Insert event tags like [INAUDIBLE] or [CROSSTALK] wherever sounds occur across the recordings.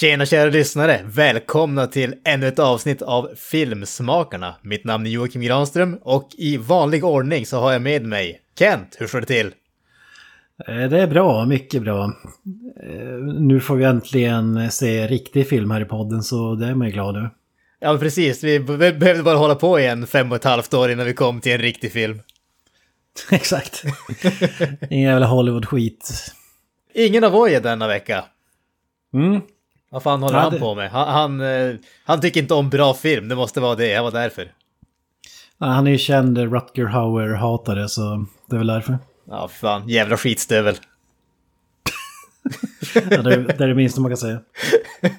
Tjena kära lyssnare! Välkomna till ännu ett avsnitt av Filmsmakarna. Mitt namn är Joakim Granström och i vanlig ordning så har jag med mig Kent. Hur står det till? Eh, Det är bra, mycket bra. Eh, Nu får vi äntligen se riktig film här i podden så det är man ju glad över. Ja men precis, vi be- behövde bara hålla på i en fem och ett halvt år innan vi kom till en riktig film. [LAUGHS] Exakt. Ingen jävla Hollywood-skit. Ingen Avoya denna vecka. Mm. Vad fan håller Ja, han det- på med? Han, han, eh, han tycker inte om bra film, det måste vara det, jag var därför. Han är ju känd Rutger Hauer-hatare så det är väl därför. Ja fan, jävla skitstövel. Ja, det, är, det är det minsta man kan säga.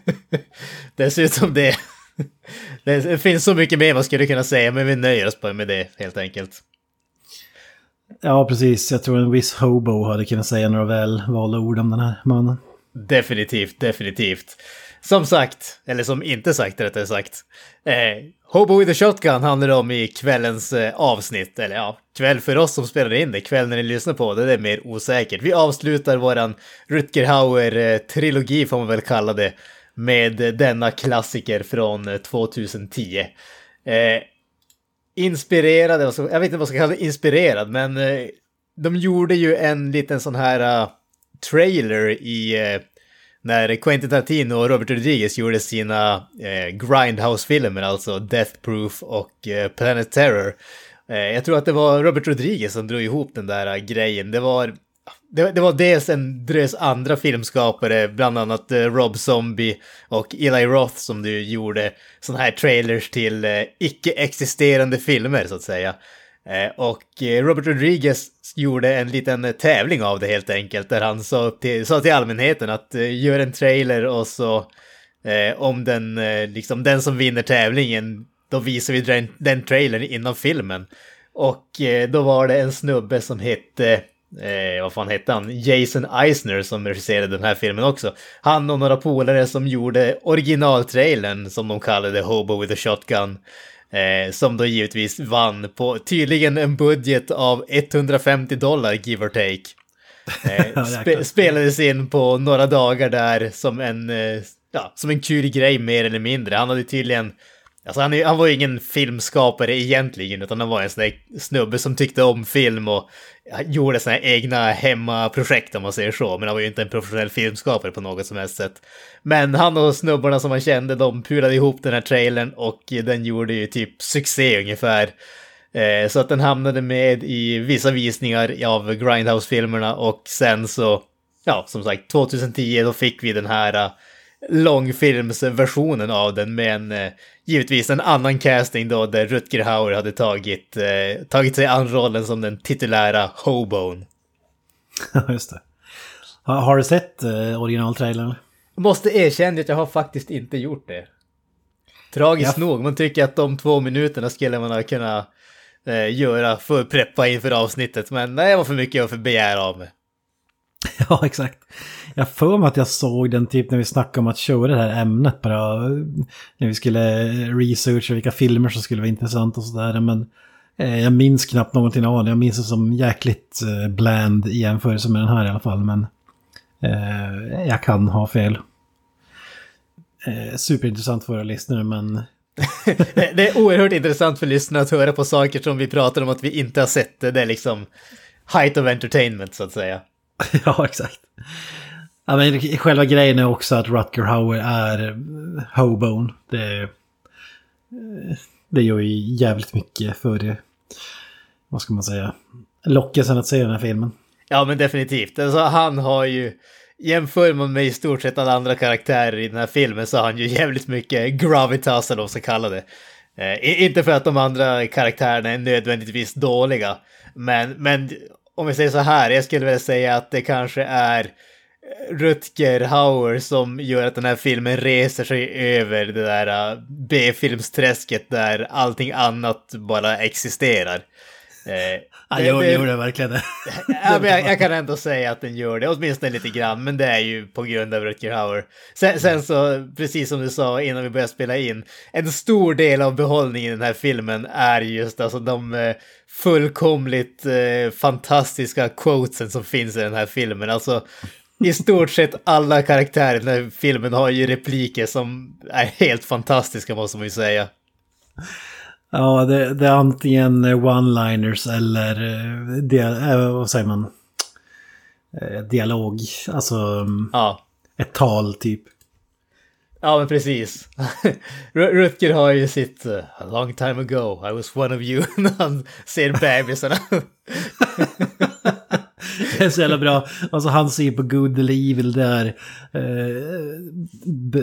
[LAUGHS] Dessutom det. Det finns så mycket mer man skulle kunna säga, men vi nöjer oss bara med det helt enkelt. Ja, precis. Jag tror en viss hobo hade kunnat säga några väl valda ord om den här mannen. Definitivt, definitivt. Som sagt, eller som inte sagt rättare sagt. Eh, Hobo with a Shotgun handlar det om i kvällens eh, avsnitt. Eller ja, kväll för oss som spelar in det. Kväll när ni lyssnar på det, det är mer osäkert. Vi avslutar våran Rutger Hauer-trilogi eh, får man väl kalla det. Med denna klassiker från 2010. Eh, eh inspirerad, jag vet inte vad jag ska kalla det, inspirerad, men eh, de gjorde ju en liten sån här uh, trailer i eh, när Quentin Tarantino och Robert Rodriguez gjorde sina eh, Grindhouse-filmer, alltså Death Proof och eh, Planet Terror. Eh, jag tror att det var Robert Rodriguez som drog ihop den där eh, grejen. Det var, det, det var dels en drös andra filmskapare, bland annat eh, Rob Zombie och Eli Roth som du gjorde sådana här trailers till eh, icke-existerande filmer så att säga. Eh, och eh, Robert Rodriguez gjorde en liten tävling av det helt enkelt, där han sa till, sa till allmänheten att eh, gör en trailer och så om den, liksom den som vinner tävlingen, då visar vi den, den trailern innan filmen. Och då var det en snubbe som hette, eh, vad fan hette han, Jason Eisner som regisserade den här filmen också. Han och några polare som gjorde originaltrailern som de kallade Hobo with a Shotgun. Eh, som då givetvis vann på tydligen en budget av 150 dollar, give or take. Eh, [LAUGHS] spe, spelades in på några dagar där som en, eh, ja, som en kul grej mer eller mindre. Han hade tydligen, alltså han, han var ju ingen filmskapare egentligen, utan han var en sån där snubbe som tyckte om film och gjorde såna här egna hemmaprojekt om man säger så. Men han var ju inte en professionell filmskapare på något som helst sätt. Men han och snubbarna som han kände, de pulade ihop den här trailern och den gjorde ju typ succé ungefär. Eh, så att den hamnade med i vissa visningar av Grindhouse-filmerna och sen så, ja, som sagt, 2010 då fick vi den här långfilmsversionen av den med en, eh, givetvis en annan casting då där Rutger Hauer hade tagit, eh, tagit sig an rollen som den titulära Hobone. [LAUGHS] Ja, just det. Har, har du sett eh, originaltrailern? Jag måste erkänna att jag har faktiskt inte gjort det. Tragiskt Ja. nog, man tycker att de två minuterna skulle man ha kunnat eh, göra för att preppa inför avsnittet, men nej, det var för mycket att begära av mig. [LAUGHS] Ja, exakt. Jag har för mig att jag såg den typ när vi snackade om att köra det här ämnet bara. När vi skulle researcha vilka filmer som skulle vara intressanta och sådär. Men eh, jag minns knappt någonting av det. Jag minns det som jäkligt eh, bland i jämförelse med den här i alla fall. Men eh, jag kan ha fel. Eh, superintressant för våra lyssnare men Det [LAUGHS] det är oerhört intressant för lyssnarna att höra på saker som vi pratar om att vi inte har sett. Det är liksom height of entertainment så att säga. [LAUGHS] ja, exakt. Ja, men själva grejen är också att Rutger Hauer är Hobon. hobone. Det, eh, det gör ju jävligt mycket för det. Vad ska man säga? Lockelsen att se den här filmen. Ja, men definitivt. Alltså, han har ju... Jämför man med i stort sett alla andra karaktärer i den här filmen så har han ju jävligt mycket gravitas, eller vad man ska kalla det. Eh, inte för att de andra karaktärerna är nödvändigtvis dåliga, men, men om vi säger så här, jag skulle vilja säga att det kanske är eh, Rutger Hauer som gör att den här filmen reser sig över det där eh, B-filmsträsket där allting annat bara existerar. Eh, ja, jag det, gjorde verkligen det. [LAUGHS] ja, men jag, jag, kan ändå säga att den gör det, åtminstone lite grann, men det är ju på grund av Rutger Hauer. Sen, sen så, precis som du sa innan vi började spela in, en stor del av behållningen i den här filmen är just alltså de eh, fullkomligt eh, fantastiska quotesen som finns i den här filmen. Alltså, i stort sett alla karaktärer i den här filmen har ju repliker som är helt fantastiska måste man ju säga. Ja, det, det är antingen one-liners eller eh, dia, äh, vad säger man? Eh, dialog, alltså mm, ja. ett tal typ. Ja, men precis. [LAUGHS] Rutger har ju sitt uh, A long time ago, I was one of you, [LAUGHS] när han ser bebisarna. [LAUGHS] det är så jävla bra. Alltså han ser på good eller evil där. Eh,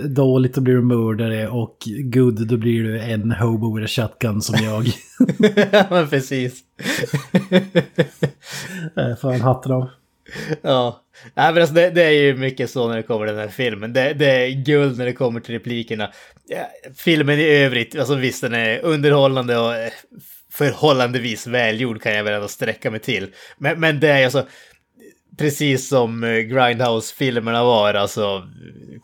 dåligt då blir du mördare och good då blir du en hobo with a shotgun som jag. [LAUGHS] ja men precis. [LAUGHS] äh, Fan hatten av. Ja, Nej, men alltså det, det, är ju mycket så när det kommer till den här filmen. Det, det är guld när det kommer till replikerna. Filmen i övrigt, alltså visst den är underhållande och eh, förhållandevis välgjord kan jag väl ändå sträcka mig till. Men, men det är alltså, precis som eh, Grindhouse-filmerna var, alltså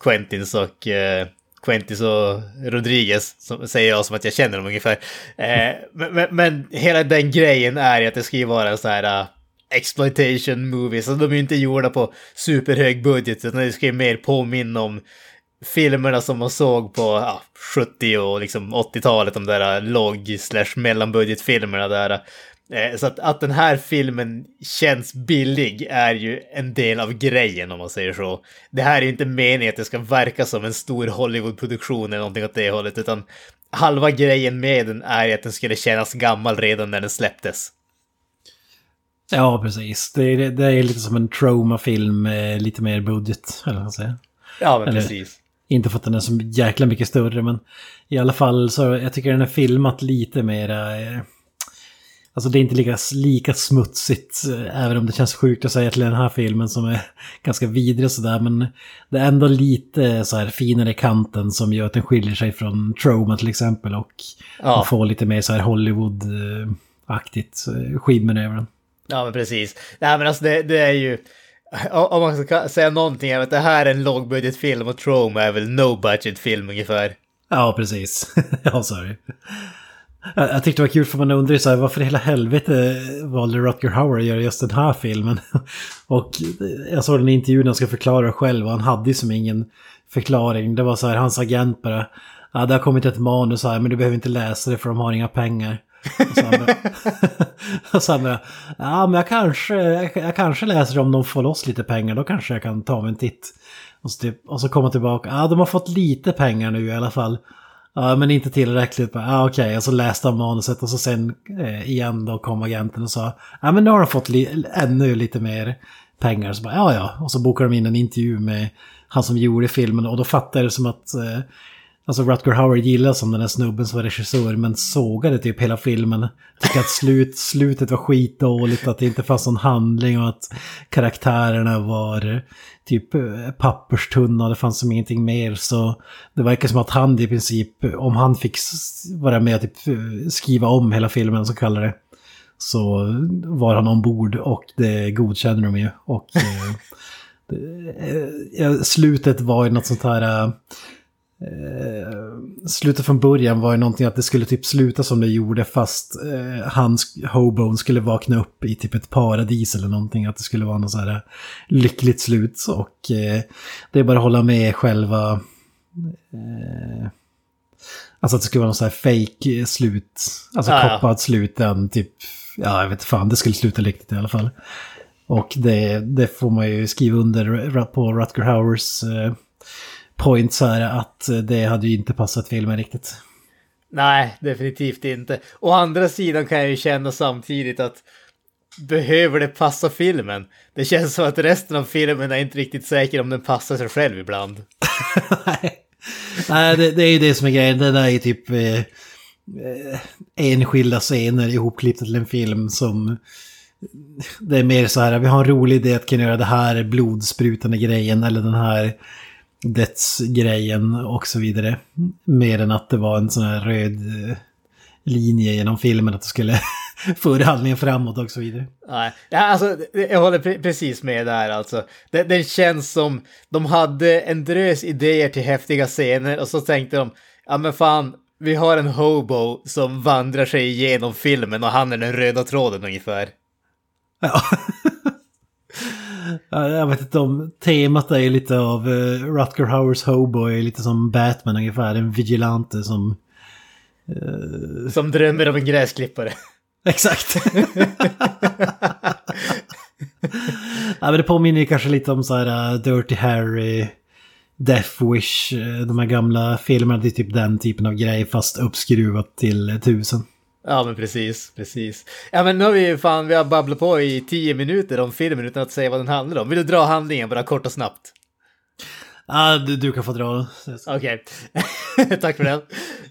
Quentins och eh, Quentis och Rodriguez, som säger jag som att jag känner dem ungefär. Eh, men, men, men, hela den grejen är ju att det ska ju vara en sån här uh, exploitation movies, så de är ju inte gjorda på superhög budget, utan det ska ju mer påminna om filmerna som man såg på ja, 70 och liksom 80-talet, de där låg slash mellanbudgetfilmerna där. Eh, så att, att den här filmen känns billig är ju en del av grejen om man säger så. Det här är ju inte meningen att det ska verka som en stor Hollywood-produktion eller någonting åt det hållet, utan halva grejen med den är att den skulle kännas gammal redan när den släpptes. Ja, precis. Det är, det är lite som en trauma-film lite mer budget, eller vad man säger. Ja, men eller, precis. Inte för att den är så jäkla mycket större, men i alla fall så jag tycker den är filmat lite mer... Eh, Alltså det är inte lika, lika smutsigt, eh, även om det känns sjukt att säga till den här filmen som är [LAUGHS] ganska vidrig och sådär. Men det är ändå lite så här finare i kanten som gör att den skiljer sig från Troma till exempel. Och ja. man får lite mer så här Hollywood-aktigt eh, skimmer över den. Ja men precis. Nej men alltså det, det är ju... Om man ska säga någonting, jag det här är en lågbudgetfilm och Troma är väl no budget film ungefär. Ja, precis. [LAUGHS] ja, så är det. Jag, jag tyckte det var kul för man undrar så här, varför i hela helvete valde Rutger Hauer att göra just den här filmen? [LAUGHS] och eh, jag såg den intervjun när han ska förklara själv och han hade ju som ingen förklaring. Det var så här, hans agent bara, ja det har kommit ett manus här men du behöver inte läsa det för de har inga pengar. Och så bara, [LAUGHS] ja men jag kanske, jag, jag, kanske läser om de får loss lite pengar, då kanske jag kan ta mig en titt. Och så, typ, och så kommer tillbaka, ja de har fått lite pengar nu i alla fall. Ja, men inte tillräckligt. Ja, okej, okay. och så läste han manuset och så sen eh, igen då kom agenten och sa ja men nu har de fått li ännu lite mer pengar. Så bara, ja, ja. Och så bokade de in en intervju med han som gjorde filmen och då fattade jag det som att eh, Alltså Rutger Hauer gillas som den där snubben som var regissör men sågade typ hela filmen. Tyckte att slut, [LAUGHS] slutet var skitdåligt, att det inte fanns någon handling och att karaktärerna var typ eh, papperstunna och det fanns som ingenting mer. Så det verkar som att han i princip, om han fick vara med och typ eh, skriva om hela filmen så kallar det, så var han ombord och det godkänner de ju. Och eh, [LAUGHS] eh slutet var ju något sånt här Eh, slutet från början var ju någonting att det skulle typ sluta som det gjorde fast eh, hans hobon skulle vakna upp i typ ett paradis eller någonting. Att det skulle vara något så här lyckligt slut. Och eh, det är bara att hålla med själva... Eh, alltså att det skulle vara något så här fake slut. Alltså ah, koppat slut än typ... Ja, jag vet fan, det skulle sluta riktigt i alla fall. Och det, det får man ju skriva under på Rutger Howers eh, point så här att det hade ju inte passat filmen riktigt. Nej, definitivt inte. Å andra sidan kan jag ju känna samtidigt att behöver det passa filmen? Det känns som att resten av filmen är inte riktigt säker om den passar sig själv ibland. [LAUGHS] Nej, Nej det, det, är ju det som är grejen. Det där är typ eh, eh enskilda scener ihopklippta till en film som Det är mer så här, vi har en rolig idé att kunna göra det här blodsprutande grejen eller den här dödsgrejen och så vidare. Mer än att det var en sån här röd eh, linje genom filmen att det skulle [LAUGHS] föra handlingen framåt och så vidare. Nej, ja, alltså, jag håller pre precis med där alltså. Det, det känns som de hade en drös idéer till häftiga scener och så tänkte de, ja men fan, vi har en hobo som vandrar sig igenom filmen och han är den röda tråden ungefär. Ja. [LAUGHS] Ja, Jag vet inte om temat är lite av uh, Rutger Hauers Hobo är lite som Batman ungefär. En vigilante som... Som drömmer om en gräsklippare. [LAUGHS] Exakt. [LAUGHS] ja, men det påminner ju kanske lite om så här uh, Dirty Harry, Death Wish, uh, de här gamla filmerna. Det är typ den typen av grej fast uppskruvat till uh, tusen. Ja men precis, precis. Ja men nu har vi fan, vi har babblat på i tio minuter om filmen utan att säga vad den handlar om. Vill du dra handlingen bara kort och snabbt? Ja, du, du kan få dra. Okej, [LAUGHS] tack för det.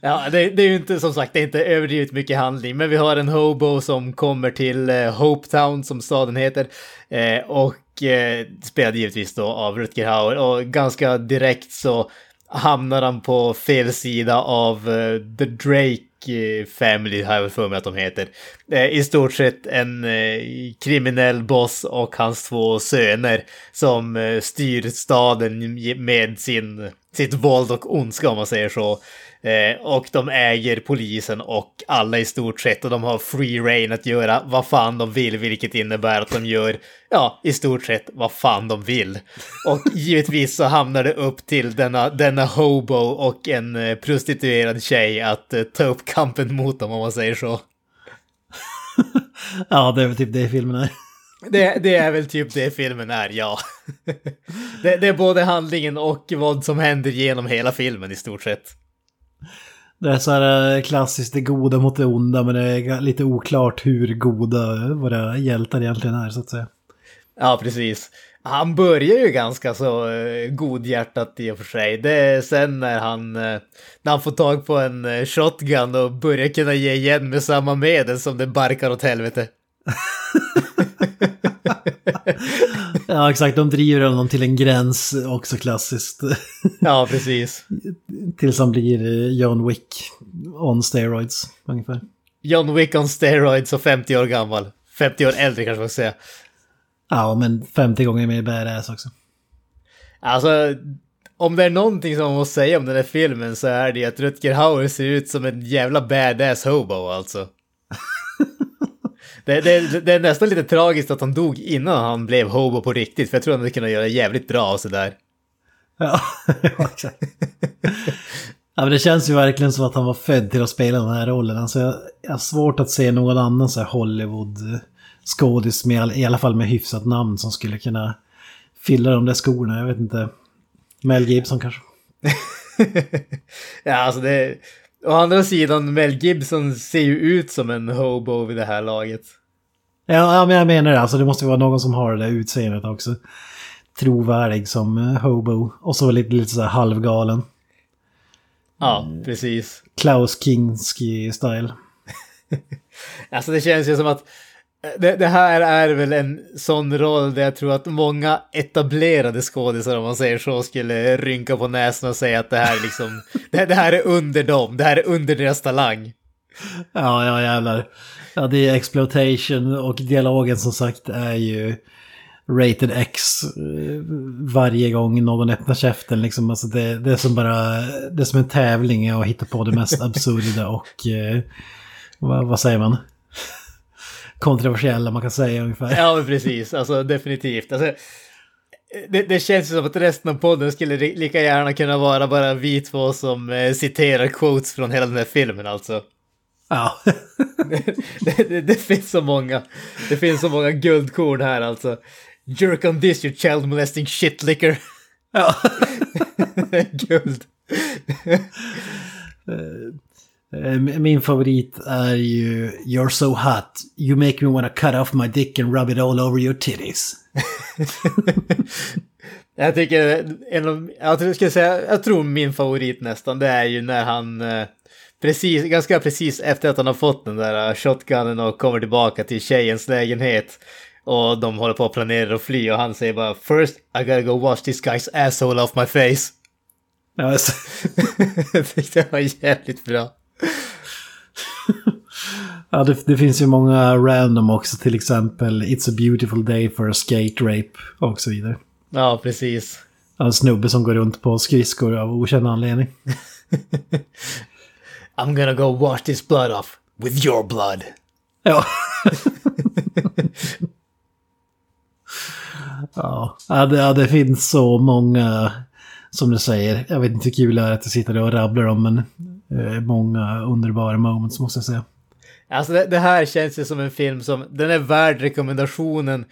Ja, det, det är ju inte som sagt, det är inte överdrivet mycket handling, men vi har en hobo som kommer till eh, Hopetown som staden heter eh, och eh, spelad givetvis då av Rutger Hauer och ganska direkt så hamnar han på fel sida av uh, The Drake eh, Family har jag väl för mig att de heter. Uh, I stort sett en uh, kriminell boss och hans två söner som styr staden med sin, sitt våld och ondska om man säger så. Eh, och de äger polisen och alla i stort sett och de har free reign att göra vad fan de vill, vilket innebär att de gör, ja, i stort sett vad fan de vill. Och [LAUGHS] givetvis så hamnar det upp till denna, denna hobo och en eh, prostituerad tjej att eh, ta upp kampen mot dem om man säger så. [LAUGHS] Ja, det är väl typ det filmen är. Det, det är väl typ det filmen är, ja. Det, det är både handlingen och vad som händer genom hela filmen i stort sett. Det är så här eh, klassiskt det goda mot det onda men det är lite oklart hur goda våra hjältar egentligen är så att säga. Ja, precis. Han börjar ju ganska så uh, godhjärtat i och för sig. Det är sen när han, när han får tag på en shotgun och börjar kunna ge igen med samma medel som det barkar åt helvete. [LAUGHS] [LAUGHS] Ja exakt, de driver honom till en gräns också klassiskt. [LAUGHS] Ja, precis. Tills han blir eh, John Wick on steroids ungefär. John Wick on steroids och 50 år gammal. 50 år äldre kanske man ska säga. Ja, men 50 gånger mer badass också. Alltså, om det är någonting som man måste säga om den här filmen så är det att Rutger Hauer ser ut som en jävla badass hobo alltså. Det, det, det är nästan lite tragiskt att han dog innan han blev hobo på riktigt, för jag tror han hade kunnat göra jävligt bra av sådär. Ja, ja, [LAUGHS] exakt. Ja, men det känns ju verkligen som att han var född till att spela den här rollen. Alltså, jag, jag har svårt att se någon annan så här Hollywood-skådis, i alla fall med hyfsat namn, som skulle kunna fylla de där skorna. Jag vet inte. Mel Gibson kanske. [LAUGHS] ja, alltså det... Å andra sidan, Mel Gibson ser ju ut som en hobo vid det här laget. Ja, men jag menar det. Alltså, det måste vara någon som har det där utseendet också. Trovärdig som eh, hobo. Och så lite, lite så här halvgalen. Ja, precis. Klaus Kinski-style. [LAUGHS] Alltså det känns ju som att det, det här är väl en sån roll där jag tror att många etablerade skådisar, om man säger så, skulle rynka på näsan och säga att det här är liksom, [LAUGHS] det, det här är under dem, det här är under deras talang. Ja, ja jävlar. Ja, det är exploitation och dialogen som sagt är ju rated X eh, varje gång någon öppnar käften. Liksom. Alltså det, det är som bara, det är som en tävling att hitta på det mest [LAUGHS] absurda och eh, vad, vad säger man? Kontroversiella man kan säga ungefär. Ja, men precis, alltså definitivt. Alltså, det, det känns som att resten av podden skulle li- lika gärna kunna vara bara vi två som eh, citerar quotes från hela den här filmen alltså. Ja. [LAUGHS] det, det, det finns så många. Det finns så många guldkorn här alltså. Jerk on this you child molesting shit licker. ja. [LAUGHS] Guld. Eh, Min favorit är ju You're so hot, you make me wanna cut off my dick and rub it all over your titties. [LAUGHS] Jag tycker, en av, jag, skulle säga, jag tror min favorit nästan, det är ju när han eh, precis, ganska precis efter att han har fått den där eh, shotgunnen och kommer tillbaka till tjejens lägenhet och de håller på att planera att fly och han säger bara First I gotta go wash this guy's asshole off my face. Ja, alltså. [LAUGHS] det var jävligt bra. Ja, det, det, finns ju många random också, till exempel It's a beautiful day for a skate rape och så vidare. Ja, precis. En snubbe som går runt på skridskor av okänd anledning. [LAUGHS] I'm gonna go wash this blood off with your blood. [LAUGHS] Ja. ja, det, ja, det finns så många, som du säger, jag vet inte hur kul det är att jag sitter och rabblar om, men många underbara moments måste jag säga. Alltså det, det, här känns ju som en film som, den är värd rekommendationen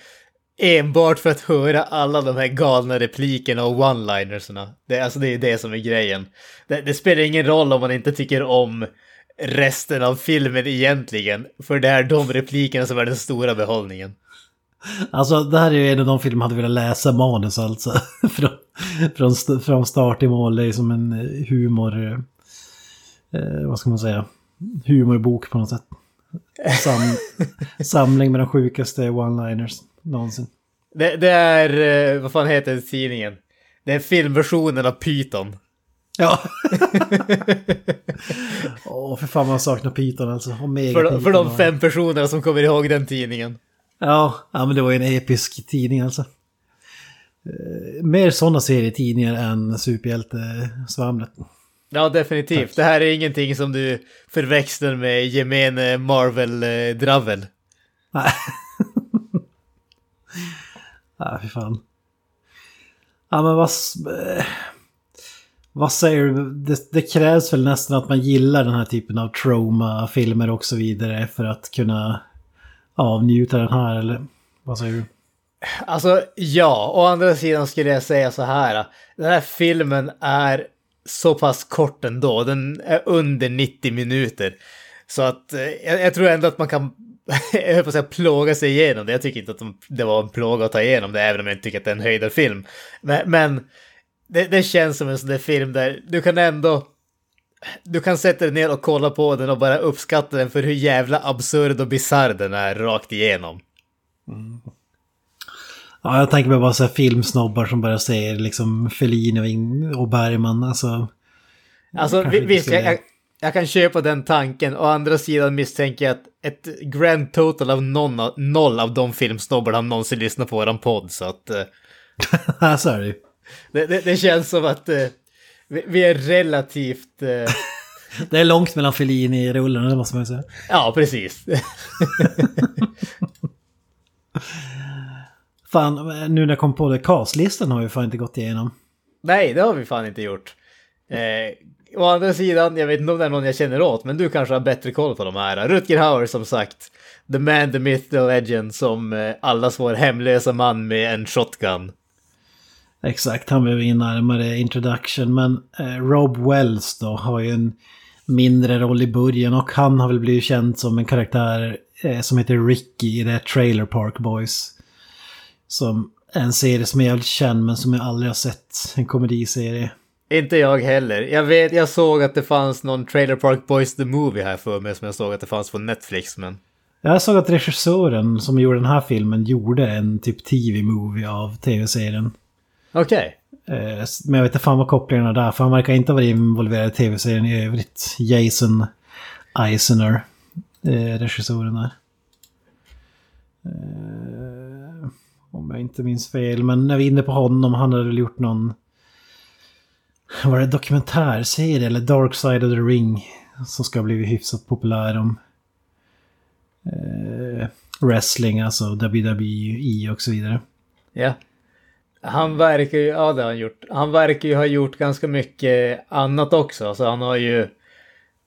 enbart för att höra alla de här galna replikerna och one-linerserna. Det, alltså det är det som är grejen. Det, det, spelar ingen roll om man inte tycker om resten av filmen egentligen, för det är de replikerna som är den stora behållningen. Alltså det här är ju en av de filmer man hade velat läsa manus alltså. [LAUGHS] från, från, från start till mål, det är som en humor... Eh, vad ska man säga? Humorbok på något sätt. Sam, [LAUGHS] samling med de sjukaste one-liners någonsin. Det, det, är, eh, vad fan heter tidningen? Det är filmversionen av Python. Ja. [LAUGHS] Åh, oh, för fan man saknar Python alltså. för, de, för de fem personerna som kommer ihåg den tidningen. Ja, ja men det var ju en episk tidning alltså. Eh, mer sådana serietidningar än superhjältesvamlet. Ja, definitivt. Tack. Det här är ingenting som du förväxlar med gemene Marvel-dravel. Nej. [LAUGHS] Ja, fy fan. Ja, men vad... Vad säger du? Det, det, krävs väl nästan att man gillar den här typen av trauma-filmer och så vidare för att kunna avnjuta den här, eller vad säger du? Alltså, ja. Å andra sidan skulle jag säga så här. Den här filmen är så pass kort ändå. Den är under 90 minuter. Så att eh, jag, jag tror ändå att man kan [LAUGHS] jag höll på att säga plåga sig igenom det. Jag tycker inte att de, det var en plåga att ta igenom det, även om jag inte tycker att det är en höjdarfilm. Men, men det, det, känns som en sån där film där du kan ändå... Du kan sätta dig ner och kolla på den och bara uppskatta den för hur jävla absurd och bisarr den är rakt igenom. Mm. Ja, jag tänker mig bara så här filmsnobbar som bara säger liksom Fellini och Bergman, alltså... Alltså visst, jag, jag, jag kan köpa den tanken. Å andra sidan misstänker jag att ett grand total av någon, noll av de filmsnobbar har någonsin lyssnat på våran podd. Så att... [LAUGHS] Uh, är det det, det, känns som att uh, vi, vi, är relativt... Uh... [LAUGHS] det är långt mellan Fellini i rullen, det måste man säga. Ja, precis. [LAUGHS] fan, nu när jag kom på det, castlistan har vi fan inte gått igenom. Nej, det har vi fan inte gjort. Eh, Å andra sidan, jag vet inte om det är någon jag känner åt, men du kanske har bättre koll på de här. Rutger Hauer som sagt, the man, the myth, the legend som eh, allas vår hemlösa man med en shotgun. Exakt, han behöver ingen närmare introduction, men eh, Rob Wells då har ju en mindre roll i början och han har väl blivit känd som en karaktär eh, som heter Ricky i det Trailer Park Boys. Som en serie som är jävligt känd men som jag aldrig har sett, en komediserie. Inte jag heller. Jag vet, jag såg att det fanns någon Trailer Park Boys The Movie här för mig som jag såg att det fanns på Netflix, men... Jag såg att regissören som gjorde den här filmen gjorde en typ TV-movie av tv-serien. Okej. Okay. Eh, men jag vet inte fan vad kopplingarna är där, för han verkar inte varit involverad i tv-serien i övrigt. Jason Eisner, eh, regissören där. Om jag inte minns fel, men när vi är inne på honom, han hade väl gjort någon var det dokumentärserie eller Dark Side of the Ring som ska ha blivit hyfsat populär om eh, wrestling, alltså WWE och så vidare. Ja. Han verkar ju, ja det har han gjort. Han verkar ju ha gjort ganska mycket annat också. Så han har ju,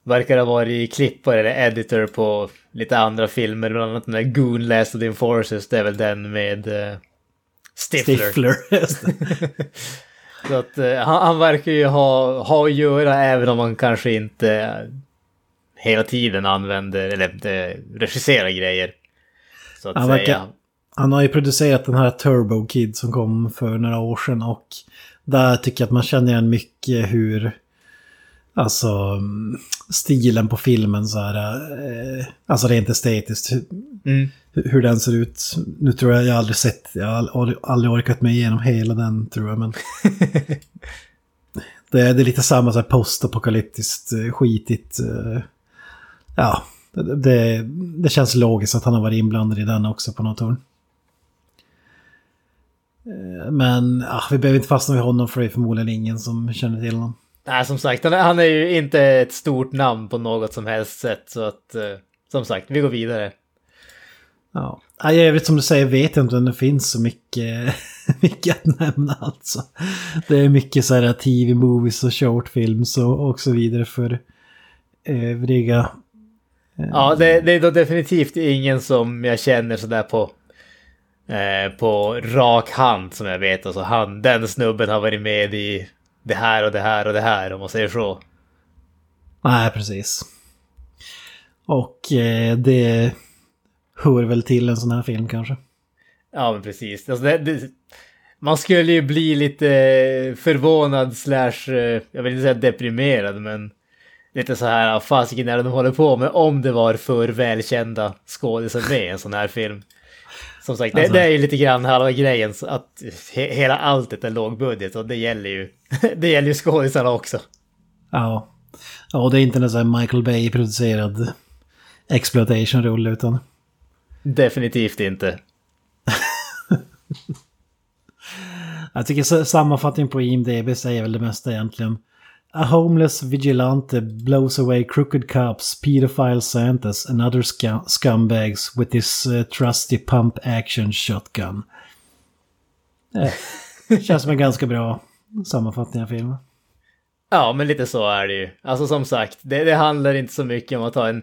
verkar ha varit klippare eller editor på lite andra filmer. Bland annat den där Goon Last of the Enforcers, det är väl den med uh, Stifler. Stifler [LAUGHS] Så att uh, han, han, verkar ju ha, ha att göra även om han kanske inte hela tiden använder eller uh, regisserar grejer. Så att han, verkar, han har ju producerat den här Turbo Kid som kom för några år sedan och där tycker jag att man känner igen mycket hur Alltså stilen på filmen så här, eh, alltså rent estetiskt, Mm. hur, den ser ut. Nu tror jag jag aldrig sett, jag har aldrig, orkat mig igenom hela den tror jag, men... [LAUGHS] det, är, det är lite samma så här postapokalyptiskt, eh, skitigt. eh, Ja, det, det, känns logiskt att han har varit inblandad i den också på något. Eh, Men ja, vi behöver inte fastna vid honom för det är förmodligen ingen som känner till honom. Nej, som sagt, han är, han är ju inte ett stort namn på något som helst sätt. Så att, eh, som sagt, vi går vidare. Ja, Ja, i övrigt som du säger vet jag inte om det finns så mycket, [LAUGHS] mycket att nämna alltså. Det är mycket så här tv-movies och shortfilms och, och så vidare för övriga. Ja, det, det är då definitivt ingen som jag känner sådär på, eh, på rak hand som jag vet. Alltså han, den snubben har varit med i det här och det här och det här om man säger så. Nej, precis. Och eh, det hör väl till en sån här film kanske. Ja, men precis. Alltså det, det, man skulle ju bli lite förvånad slash, eh, jag vill inte säga deprimerad, men lite så här, fasiken är det de håller på med om det var för välkända skådisar med i en sån här film. Som sagt, Alltså- det, det är ju lite grann halva grejen, att he, hela alltet är lågbudget och det gäller ju, [LAUGHS] det gäller ju skådisarna också. Ja. Ja, och det är inte en sån här Michael Bay-producerad exploitation-rulle utan... Definitivt inte. [LAUGHS] Jag tycker sammanfattningen på IMDB säger väl det mesta egentligen. A homeless vigilante blows away crooked cops, pedophile Santas and other scum scumbags with his uh, trusty pump action shotgun. Eh, [LAUGHS] känns som en ganska bra sammanfattning av filmen. Ja, men lite så är det ju. Alltså som sagt, det, det handlar inte så mycket om att ha en,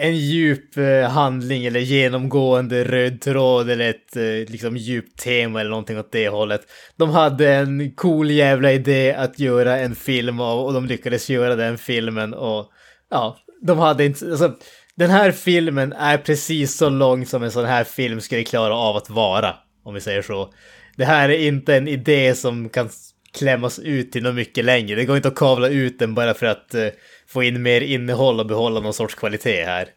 en djup eh, handling eller genomgående röd tråd eller ett eh, liksom djupt tema eller någonting åt det hållet. De hade en cool jävla idé att göra en film av och de lyckades göra den filmen och ja, de hade inte, alltså den här filmen är precis så lång som en sån här film skulle klara av att vara, om vi säger så. Det här är inte en idé som kan klämmas ut till något mycket längre. Det går inte att kavla ut den bara för att eh, få in mer innehåll och behålla någon sorts kvalitet här.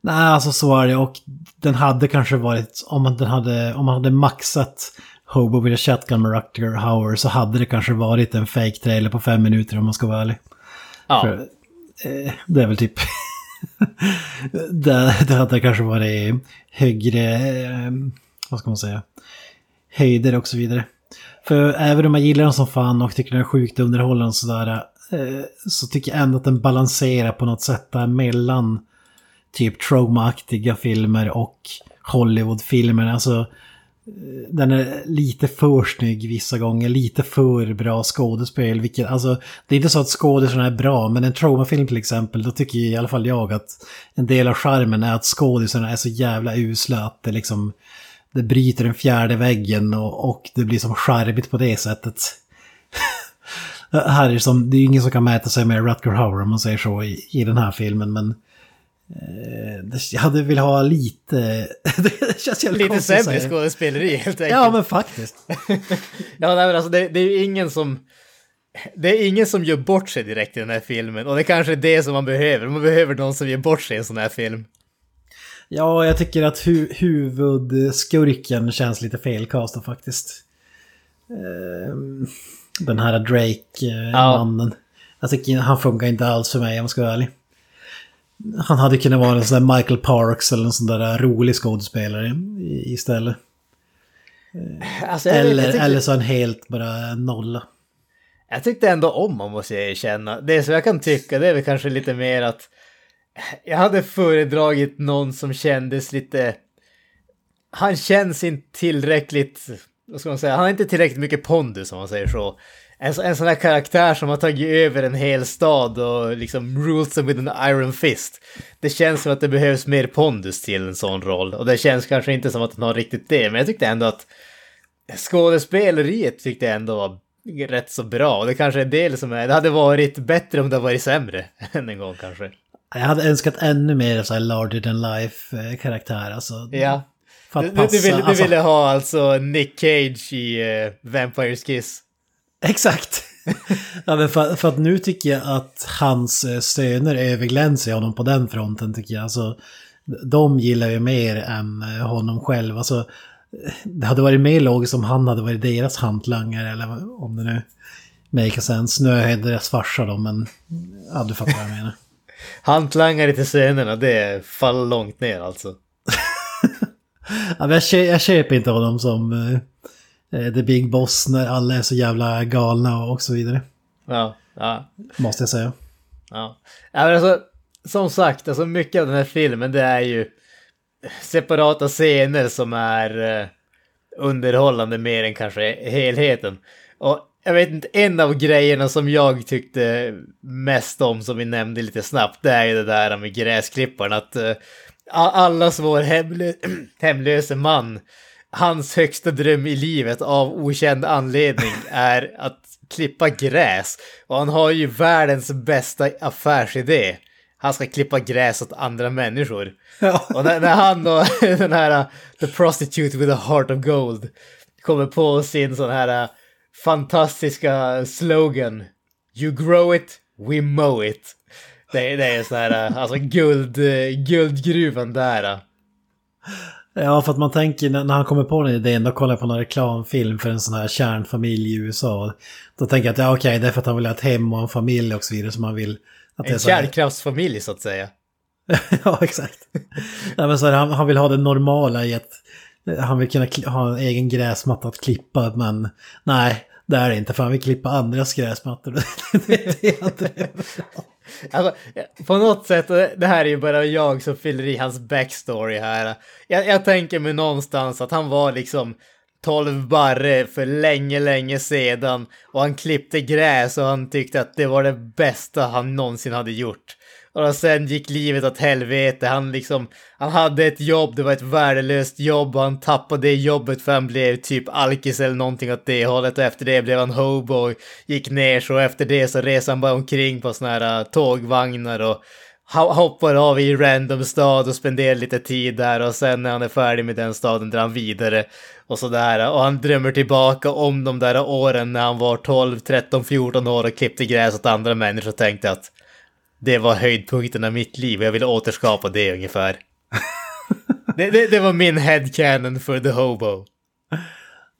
Nej, alltså så är det. Och den hade kanske varit, om man, den hade, om man hade maxat Hobo with a Shotgun med Rutger Hauer så hade det kanske varit en fake trailer på fem minuter om man ska vara ärlig. Ja, För, eh, det är väl typ... [LAUGHS] det, det hade kanske varit högre... Eh, vad ska man säga? Höjder och så vidare. För även om man gillar den som fan och tycker den är sjukt underhållande och sådär. Eh, så tycker jag ändå att den balanserar på något sätt där mellan typ traumaaktiga filmer och Hollywoodfilmer. Alltså eh, den är lite för snygg vissa gånger, lite för bra skådespel. Vilket, alltså, det är inte så att skådisarna är bra, men en traumafilm till exempel, då tycker i alla fall jag att en del av charmen är att skådisarna är så jävla usla att det liksom det bryter den fjärde väggen och, och det blir som charmigt på det sättet. [LAUGHS] det som, det är ju ingen som kan mäta sig med Rutger Hauer om man säger så i, i den här filmen, men eh, jag hade velat ha lite... [LAUGHS] det känns jävligt lite sämre skådespeleri helt enkelt. Ja, men faktiskt. [LAUGHS] Ja, nej, men alltså det, det är ju ingen som... Det är ingen som gör bort sig direkt i den här filmen och det är kanske är det som man behöver. Man behöver någon som gör bort sig i en sån här film. Ja, jag tycker att hu huvudskurken känns lite felkastad faktiskt. Ehm, Den här Ja. Drake-mannen. Jag tycker han funkar inte alls för mig om jag ska vara ärlig. Han hade kunnat vara en sån där Michael Parks eller en sån där rolig skådespelare istället. Alltså, jag, vet, Eller, tyckte, eller så en helt bara nolla. jag tyckte ändå om honom måste jag erkänna. Det som jag kan tycka det är väl kanske lite mer att jag hade föredragit någon som kändes lite... Han känns inte tillräckligt... Vad ska man säga? Han har inte tillräckligt mycket pondus om man säger så. En, en sån här karaktär som har tagit över en hel stad och liksom rules them with an iron fist. Det känns som att det behövs mer pondus till en sån roll. Och det känns kanske inte som att han har riktigt det. Men jag tyckte ändå att skådespeleriet tyckte jag ändå var rätt så bra. Och det kanske är en del som är... Det hade varit bättre om det hade varit sämre [LAUGHS] än en gång kanske. Jag hade önskat ännu mer så här larger than life eh, karaktär. Alltså, Ja. För Du, att du, passa, du, ville, du alltså- ville ha alltså Nick Cage i uh, Vampires Kiss. Exakt. ja, men för, för att nu tycker jag att hans eh, söner överglänser honom på den fronten tycker jag. Alltså, de gillar ju mer än eh, honom själv. Alltså, det hade varit mer logiskt om han hade varit deras hantlangare eller om det nu make sense. Nu är deras farsa då, men ja, du fattar vad jag menar. [LAUGHS] Hantlangare till sönerna, det faller långt ner alltså. Ja, jag, kö- jag köper inte honom som eh, eh, the big boss när alla är så jävla galna och så vidare. Ja, ja. Måste jag säga. Ja, ja men alltså, som sagt, alltså mycket av den här filmen det är ju separata scener som är eh, underhållande mer än kanske helheten. Och jag vet inte, en av grejerna som jag tyckte mest om som vi nämnde lite snabbt, det är ju det där med gräsklipparen. Att eh, allas vår hemlö [CLEARS THROAT] hemlöse man, hans högsta dröm i livet av okänd anledning [LAUGHS] är att klippa gräs. Och han har ju världens bästa affärsidé. Han ska klippa gräs åt andra människor. Ja. Och när, när han och [LAUGHS] den här uh, The Prostitute with a Heart of Gold kommer på sin sån här uh, fantastiska slogan. You grow it, we mow it. Det, det är sån här, uh, alltså guld, uh, guldgruvan där. uh. Ja, för att man tänker när han kommer på den idén, då kollar jag på någon reklamfilm för en sån här kärnfamilj i USA. Då tänker jag att ja, okej, det är för att han vill ha ett hem och en familj och så vidare. Så man vill... Att En kärnkraftsfamilj så att säga. [LAUGHS] ja, exakt. Nej, men så här, han, han vill ha det normala i att eh, han vill kunna ha en egen gräsmatta att klippa, men nej, det är det inte, för han vill klippa andras gräsmattor. [LAUGHS] det är det han. Alltså, på något sätt, eh, det här är ju bara jag som fyller i hans backstory här. Jag, jag tänker mig någonstans att han var liksom 12 barre för länge, länge sedan och han klippte gräs och han tyckte att det var det bästa han någonsin hade gjort. Och sen gick livet åt helvete. Han liksom, han hade ett jobb, det var ett värdelöst jobb och han tappade det jobbet för han blev typ alkis eller någonting åt det hållet och efter det blev han hobo och gick ner så efter det så reser han bara omkring på såna här äh, tågvagnar och hoppar av i random stad och spenderar lite tid där och sen när han är färdig med den staden drar han vidare och sådär. Och han drömmer tillbaka om de där åren när han var 12, 13, 14 år och klippte gräs åt andra människor och tänkte att det var höjdpunkten av mitt liv och jag ville återskapa det ungefär. det, det, det var min headcanon för The Hobo.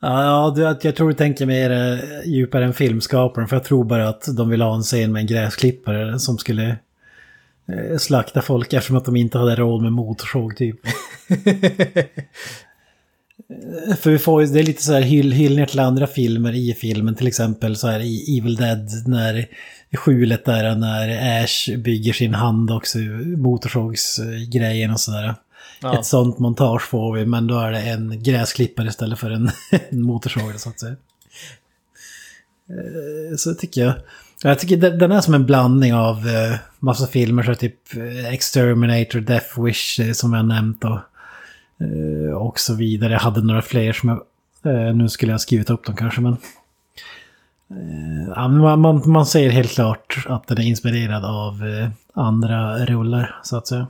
Ja, jag tror du tänker mer eh, djupare än filmskaparen, för jag tror bara att de vill ha en scen med en gräsklippare som skulle eh, slakta folk eftersom att de inte hade råd med motorsåg typ. [LAUGHS] För vi får ju, det är lite så här hyll, hyllningar till andra filmer i filmen, till exempel så här i Evil Dead, när skjulet där när Ash bygger sin hand också, motorsågsgrejen och sådär. Ja. Ett sånt montage får vi, men då är det en gräsklippare istället för en, [LAUGHS] en motorsåg så att säga. Eh, Så tycker jag. Jag tycker den är som en blandning av eh, massa filmer, så typ eh, Exterminator, Death Wish som jag nämnt och, och så vidare. Jag hade några fler som jag, nu skulle jag ha skrivit upp dem kanske men. Eh, ja, man, man, man ser helt klart att den är inspirerad av eh, andra rullar så att säga.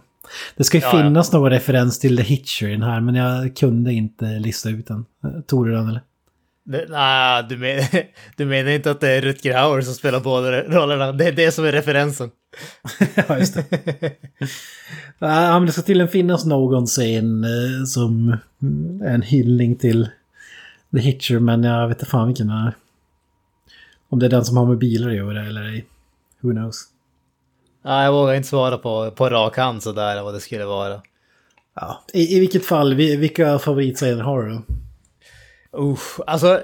Det ska ju Ja, ja. finnas någon referens till The Hitcher i den här men jag kunde inte lista ut den. Tog du den eller? Nej, du, men, [LAUGHS] du menar inte att det är Rutger Hauer som spelar båda rollerna? Det är det som är referensen. [LAUGHS] ja, just det. [LAUGHS] Ja, men det ska tydligen finnas någon scen eh, som en hyllning till The Hitcher, men jag vet inte fan vilken det är. Om det är den som har med bilar att göra eller ej. Who knows? Nej, jag vågar inte svara på, på rak hand sådär vad det skulle vara. Ja, i, i vilket fall, vi- vilka favoritscener har du? Usch, alltså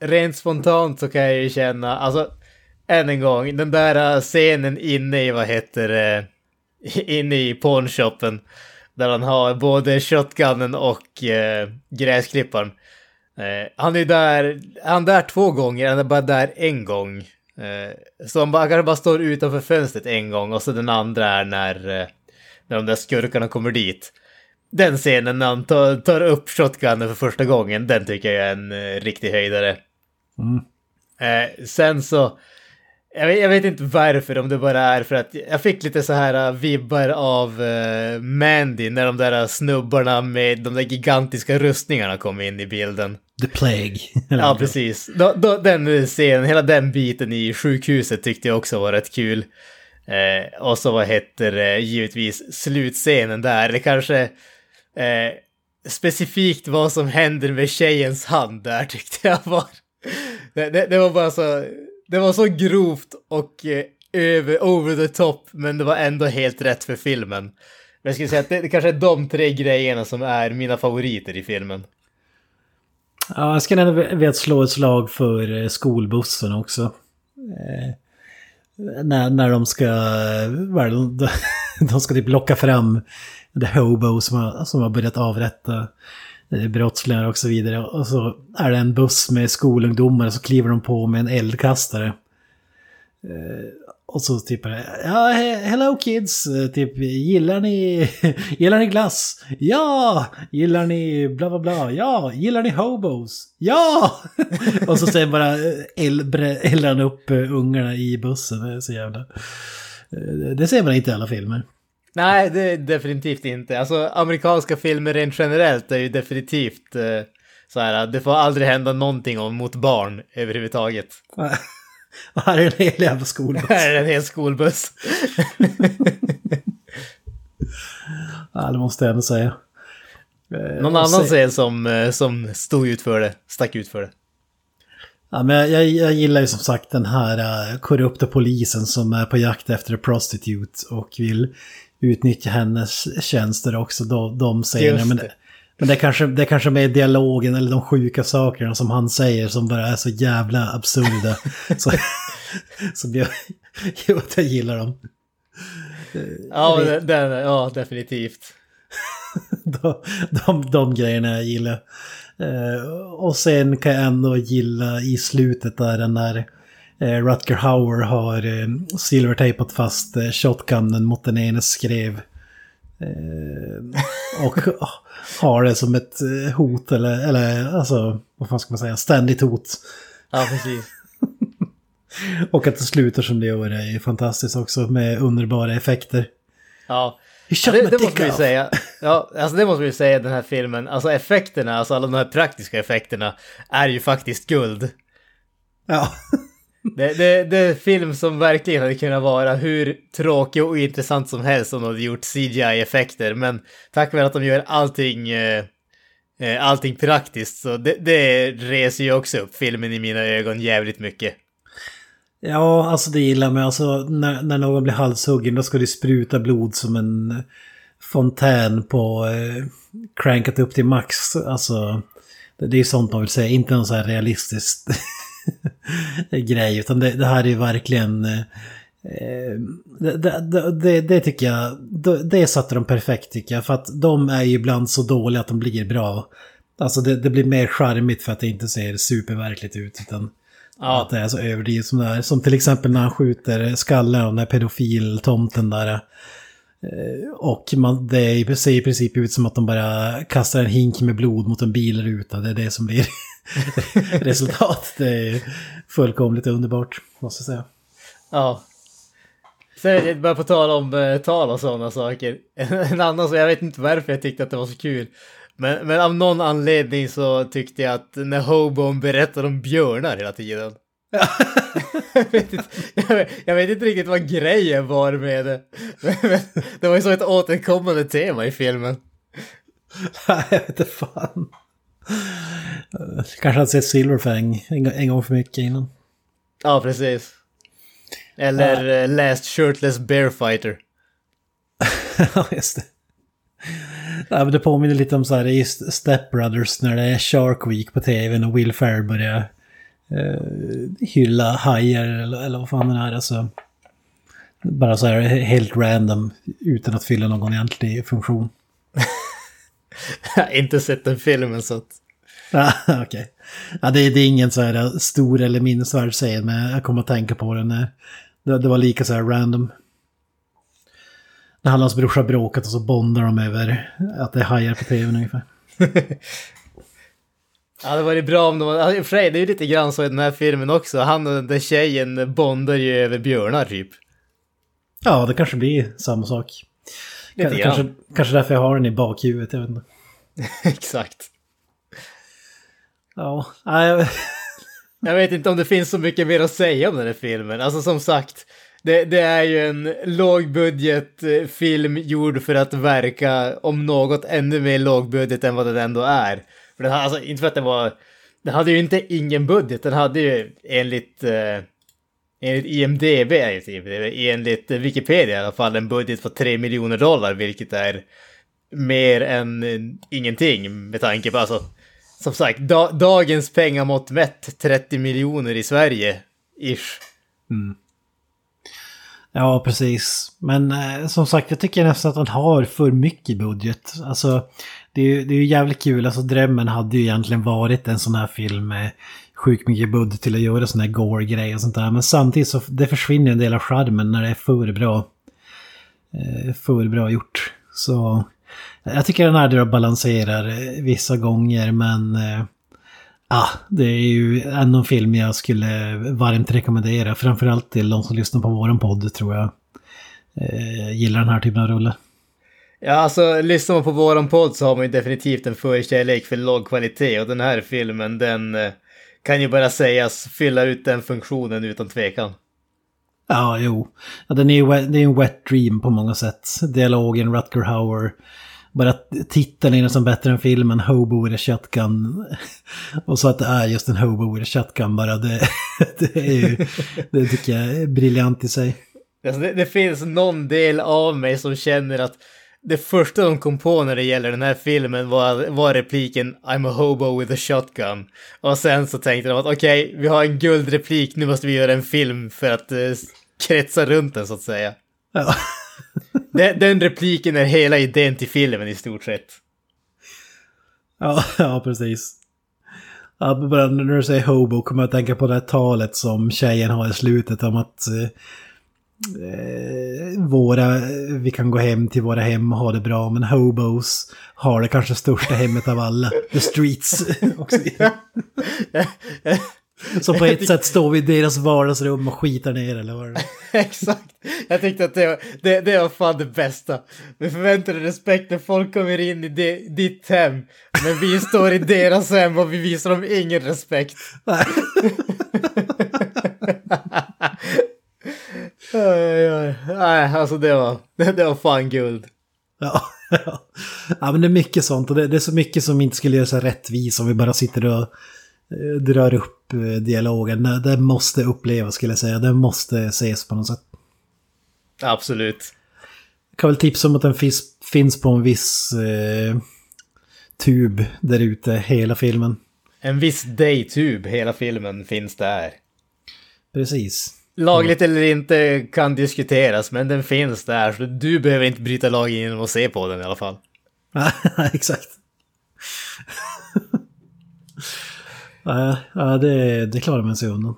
rent spontant så kan jag ju känna, alltså än en gång, den där scenen inne i, vad heter det, [LAUGHS] inne i pornshoppen. Där han har både shotgunnen och eh, gräsklipparen. Eh, han är där, han är där två gånger, han är bara där en gång. Eh, så han bara, kanske bara står utanför fönstret en gång och så den andra är när, eh, när de där skurkarna kommer dit. Den scenen när han tar, tar upp shotgunnen för första gången, den tycker jag är en eh, riktig höjdare. Mm. Eh, sen så, Jag vet, jag vet inte varför, om det bara är för att jag fick lite så här uh, vibbar av uh, Mandy när de där snubbarna med de där gigantiska rustningarna kom in i bilden. The Plague. [LAUGHS] ja, precis. Då, då, den scenen, hela den biten i sjukhuset tyckte jag också var rätt kul. Eh, och så vad heter det, givetvis slutscenen där, eller kanske eh, specifikt vad som händer med tjejens hand där [LAUGHS] tyckte jag var. Det, det, det var bara så, det var så grovt och eh, över, over the top, men det var ändå helt rätt för filmen. Men jag skulle säga att det, det kanske är de tre grejerna som är mina favoriter i filmen. Ja, jag skulle ändå vilja slå ett slag för eh, skolbussen också. Eh, när, när de ska, eh, de, [LAUGHS] de ska typ locka fram the hobo som har, som har börjat avrätta Eh, brottslingar och så vidare. Och så är det en buss med skolungdomar och så kliver de på med en eldkastare. Eh, och så typ ja, hello kids, eh, typ gillar ni, [LAUGHS] gillar ni glass? Ja! Gillar ni bla bla bla? Ja! Gillar ni hobos? Ja! [LAUGHS] och så sen bara eldar han upp ungarna i bussen, det är så jävla... Det ser man inte i alla filmer. Nej, det är definitivt inte. Alltså amerikanska filmer rent generellt är ju definitivt eh, så här, det får aldrig hända någonting om, mot barn överhuvudtaget. [LAUGHS] Och här är en hel jävla skolbuss. här [LAUGHS] är en hel skolbuss. [LAUGHS] ja, det måste jag ändå säga. Eh, Någon annan scen som, eh, som stod ut för det, stack ut för det. Ja, men jag, jag gillar ju som sagt den här uh, korrupta polisen som är på jakt efter en prostitute och vill utnyttja hennes tjänster också. De, de scenerna. Men, men det är, kanske, det kanske med dialogen eller de sjuka sakerna som han säger som bara är så jävla absurda. [LAUGHS] så, som jag, jag, jag gillar dem. Ja, det, det, ja definitivt. [LAUGHS] de, de, de grejerna jag gillar. Uh, och sen kan jag ändå gilla i slutet där den där uh, Rutger Hauer har uh, silvertejpat fast uh, shotgunnen mot den ene skrev. och [LAUGHS] har det som ett hot eller, eller alltså, vad fan ska man säga, ständigt hot. Ja, precis. [LAUGHS] och att det slutar som det gör är fantastiskt också med underbara effekter. Ja, det, det måste vi säga. Ja, alltså det måste vi säga den här filmen. Alltså effekterna, alltså alla de här praktiska effekterna är ju faktiskt guld. Ja. Det, det, det är film som verkligen hade kunnat vara hur tråkig och intressant som helst om de hade gjort CGI-effekter. Men tack vare att de gör allting, eh, eh, allting praktiskt så det, det reser ju också upp filmen i mina ögon jävligt mycket. Ja, alltså det gillar man. Alltså när, när någon blir halshuggen då ska det spruta blod som en fontän på eh, crankat upp till max. Alltså det, det är sånt man vill säga, inte någon så här realistiskt [LAUGHS] [LAUGHS] grej. Utan det, det, här är ju verkligen... Eh, det, det, det, tycker jag, det satte de perfekt tycker jag. För att de är ju ibland så dåliga att de blir bra. Alltså det, det blir mer charmigt för att det inte ser superverkligt ut. Utan Ja. Att det är så överdrivet som det är. Som till exempel när han skjuter skallen av den där pedofiltomten där. Eh, och man, det ser i princip ut som att de bara kastar en hink med blod mot en bilruta. Det är det som blir [LAUGHS] [LAUGHS] resultatet. Det är fullkomligt underbart, måste jag säga. Ja. Sen bara på tal om eh, tal och sådana saker. [LAUGHS] En annan så jag vet inte varför jag tyckte att det var så kul. Men, men av någon anledning så tyckte jag att när Hobon berättade om björnar hela tiden. [LAUGHS] jag, vet inte, jag, vet, jag, vet, inte riktigt vad grejen var med det. Men, men, det var ju så ett återkommande tema i filmen. Nej, jag vet inte fan. [LAUGHS] Kanske hade sett Silverfang en, en gång för mycket innan. Ja, precis. Eller ja. Uh, Last Shirtless Bear Fighter. [LAUGHS] ja, just det. Ja, men det påminner lite om så här i Step Brothers när det är Shark Week på tvn och Will Ferrell börjar eh, hylla hajar eller, eller vad fan det är. Alltså, bara så här helt random utan att fylla någon egentlig funktion. [LAUGHS] [LAUGHS] Jag har inte sett den filmen så att... Ja, [LAUGHS] okej. Okay. Ja, det, det, är ingen så här stor eller minnesvärd scen, men jag kommer att tänka på den. Det, det var lika så här random när han och hans brorsa bråkat och så bondar de över att det är hajar på tvn ungefär. [LAUGHS] Ja, det var bra om de... I och för sig, det är ju lite grann så i den här filmen också. Han och den där tjejen bondar ju över björnar typ. Ja, det kanske blir samma sak. Lite kanske, kanske därför jag har den i bakhuvudet, jag vet inte. [LAUGHS] Exakt. Ja, nej, [LAUGHS] Jag vet inte om det finns så mycket mer att säga om den här filmen. Alltså som sagt, det, det är ju en lågbudgetfilm gjord för att verka om något ännu mer lågbudget än vad den ändå är. För den, alltså, inte för att den var... Den hade ju inte ingen budget, den hade ju enligt... Eh, enligt IMDB, typ, enligt Wikipedia i alla fall, en budget på 3 miljoner dollar, vilket är mer än ingenting med tanke på, alltså, som sagt, da, dagens pengamått mätt 30 miljoner i Sverige, ish. Mm. Ja, precis. Men eh, som sagt, jag tycker nästan att han har för mycket budget. Alltså, det är ju det är ju jävligt kul. Alltså, Drömmen hade ju egentligen varit en sån här film med sjukt mycket budget till att göra sådana här gore-grejer och sånt där. Men samtidigt så det försvinner en del av charmen när det är för bra. Eh, för bra gjort. Så jag tycker den här då balanserar vissa gånger, men... Eh, ah, det är ju ändå en film jag skulle varmt rekommendera. Framförallt till de som lyssnar på våran podd tror jag. Eh, gillar den här typen av rulle. Ja, alltså lyssnar man på våran podd så har man ju definitivt en förkärlek för låg kvalitet och den här filmen den eh, kan ju bara sägas fylla ut den funktionen utan tvekan. Ja, jo. Ja, den är ju det är en wet dream på många sätt. Dialogen, Rutger Hauer. Bara titeln är nästan bättre än filmen, Hobo with a shotgun. [LAUGHS] Och så att det är just en Hobo with a shotgun bara, det, [LAUGHS] det är ju, det tycker jag är briljant i sig. Alltså, det, det finns någon del av mig som känner att det första de kom på när det gäller den här filmen var, var repliken I'm a hobo with a shotgun. Och sen så tänkte de att okej, vi har en guldreplik, nu måste vi göra en film för att eh, kretsa runt den så att säga. Ja. [LAUGHS] Den, den repliken är hela idén till filmen i stort sett. Ja, [LAUGHS] ja precis. Ja, när du säger hobo kommer jag att tänka på det här talet som tjejen har i slutet om att eh, våra, vi kan gå hem till våra hem och ha det bra, men hobos har det kanske största hemmet av alla. The streets. [LAUGHS] Så på ett sätt står vi i deras vardagsrum och skitar ner eller vad det är. [LAUGHS] Exakt. Jag tyckte att det var, det, det var fan det bästa. Vi förväntar oss respekt när folk kommer in i det, ditt hem. Men vi står i deras hem och vi visar dem ingen respekt. [LAUGHS] Oj, oj. Nej, alltså det var, [LAUGHS] det, var fan guld. Ja, ja. ja, men det är mycket sånt och det, det är så mycket som inte skulle göra sig rättvis om vi bara sitter och eh, drar upp eh, dialogen. Det, måste upplevas skulle jag säga, det måste ses på något sätt. Absolut. Jag kan väl tipsa om att den finns, finns på en viss eh, tub där ute, hela filmen. En viss daytube, hela filmen finns där. Precis. Lagligt eller inte kan diskuteras, men den finns där. Så du behöver inte bryta lag genom att se på den i alla fall. [LAUGHS] Exakt. ja, ja, det, det klarar man sig undan.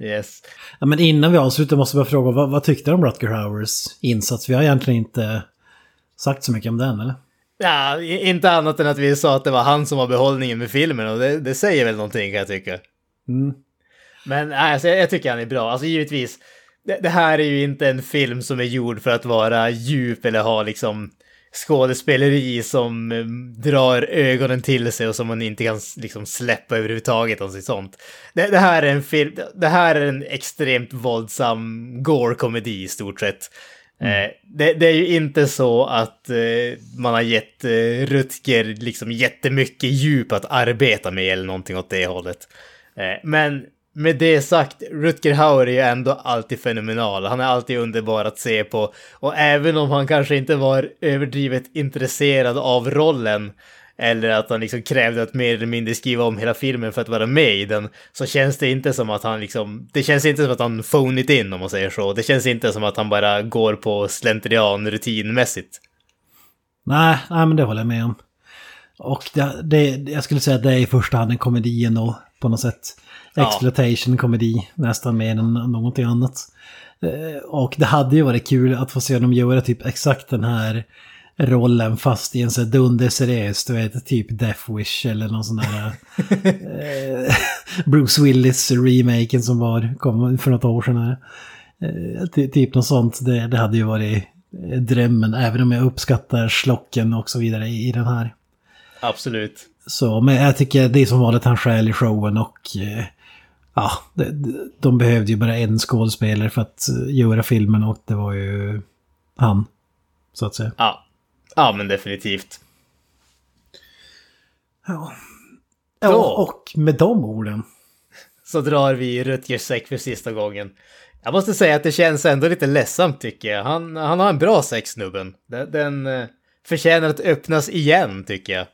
Yes. Ja, men innan vi avslutar måste jag fråga, vad, vad tyckte du om Rutger Hauers insats? Vi har egentligen inte sagt så mycket om den, eller? Ja, inte annat än att vi sa att det var han som var behållningen med filmen och det, det säger väl någonting kan jag tycka. Mm. Men alltså, jag, tycker han är bra. Alltså givetvis, det, det här är ju inte en film som är gjord för att vara djup eller ha liksom skådespeleri som eh, drar ögonen till sig och som man inte kan liksom släppa överhuvudtaget och sånt. Det, det här är en film, det här är en extremt våldsam gore-komedi i stort sett. Eh, det, det är ju inte så att eh, man har gett Rutger liksom jättemycket djup att arbeta med eller någonting åt det hållet. Men med det sagt, Rutger Hauer är ju ändå alltid fenomenal. Han är alltid underbar att se på. Och även om han kanske inte var överdrivet intresserad av rollen, eller att han liksom krävde att mer eller mindre skriva om hela filmen för att vara med i den, så känns det inte som att han liksom, det känns inte som att han phonit in om man säger så. Det känns inte som att han bara går på slentrian rutinmässigt. Nej, nej, men det håller jag med om. Och det, det, jag skulle säga att det är i första hand en komedi ändå, på något sätt. Ja. Exploitation-komedi, nästan mer än någonting annat. Eh, Och det hade ju varit kul att få se dem göra typ exakt den här rollen fast i en sån här dunderseriös, du vet, typ Death Wish eller någon sån där eh, [LAUGHS] Bruce Willis-remaken som var, kom för något år sedan. Här. Eh, ty, typ något sånt, det, det hade ju varit drömmen, även om jag uppskattar slocken och så vidare i, i den här. Absolut. Så, men jag tycker det är som vanligt han stjäl i showen och eh, ja, de, de behövde ju bara en skådespelare för att eh, göra filmen och det var ju han. Så att säga. Ja. Ja, men definitivt. Ja. Ja och med de orden. Så drar vi Rutgers säck för sista gången. Jag måste säga att det känns ändå lite ledsamt tycker jag. Han, han har en bra säck snubben. Den, den eh, förtjänar att öppnas igen tycker jag.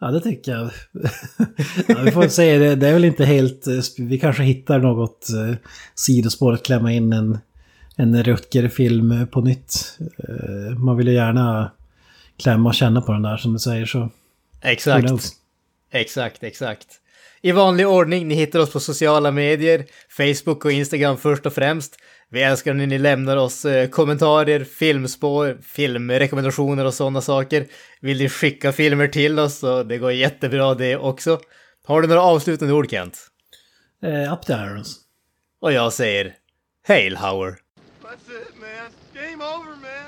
Ja, det tycker jag. [LAUGHS] ja, vi får säga det, det är väl inte helt... eh, Vi kanske hittar något eh, sidospår att klämma in en, en Rutger-film på nytt. Eh, man vill ju gärna klämma och känna på den där som du säger så. Exakt. Exakt, exakt. I vanlig ordning, ni hittar oss på sociala medier, Facebook och Instagram först och främst. Vi älskar när ni lämnar oss eh, kommentarer, filmspår, filmrekommendationer och sådana saker. Vill ni skicka filmer till oss så det går jättebra det också. Har du några avslutande ord Kent? Eh, up to irons. Och jag säger Hail Hauer. That's it, man. Game over, man.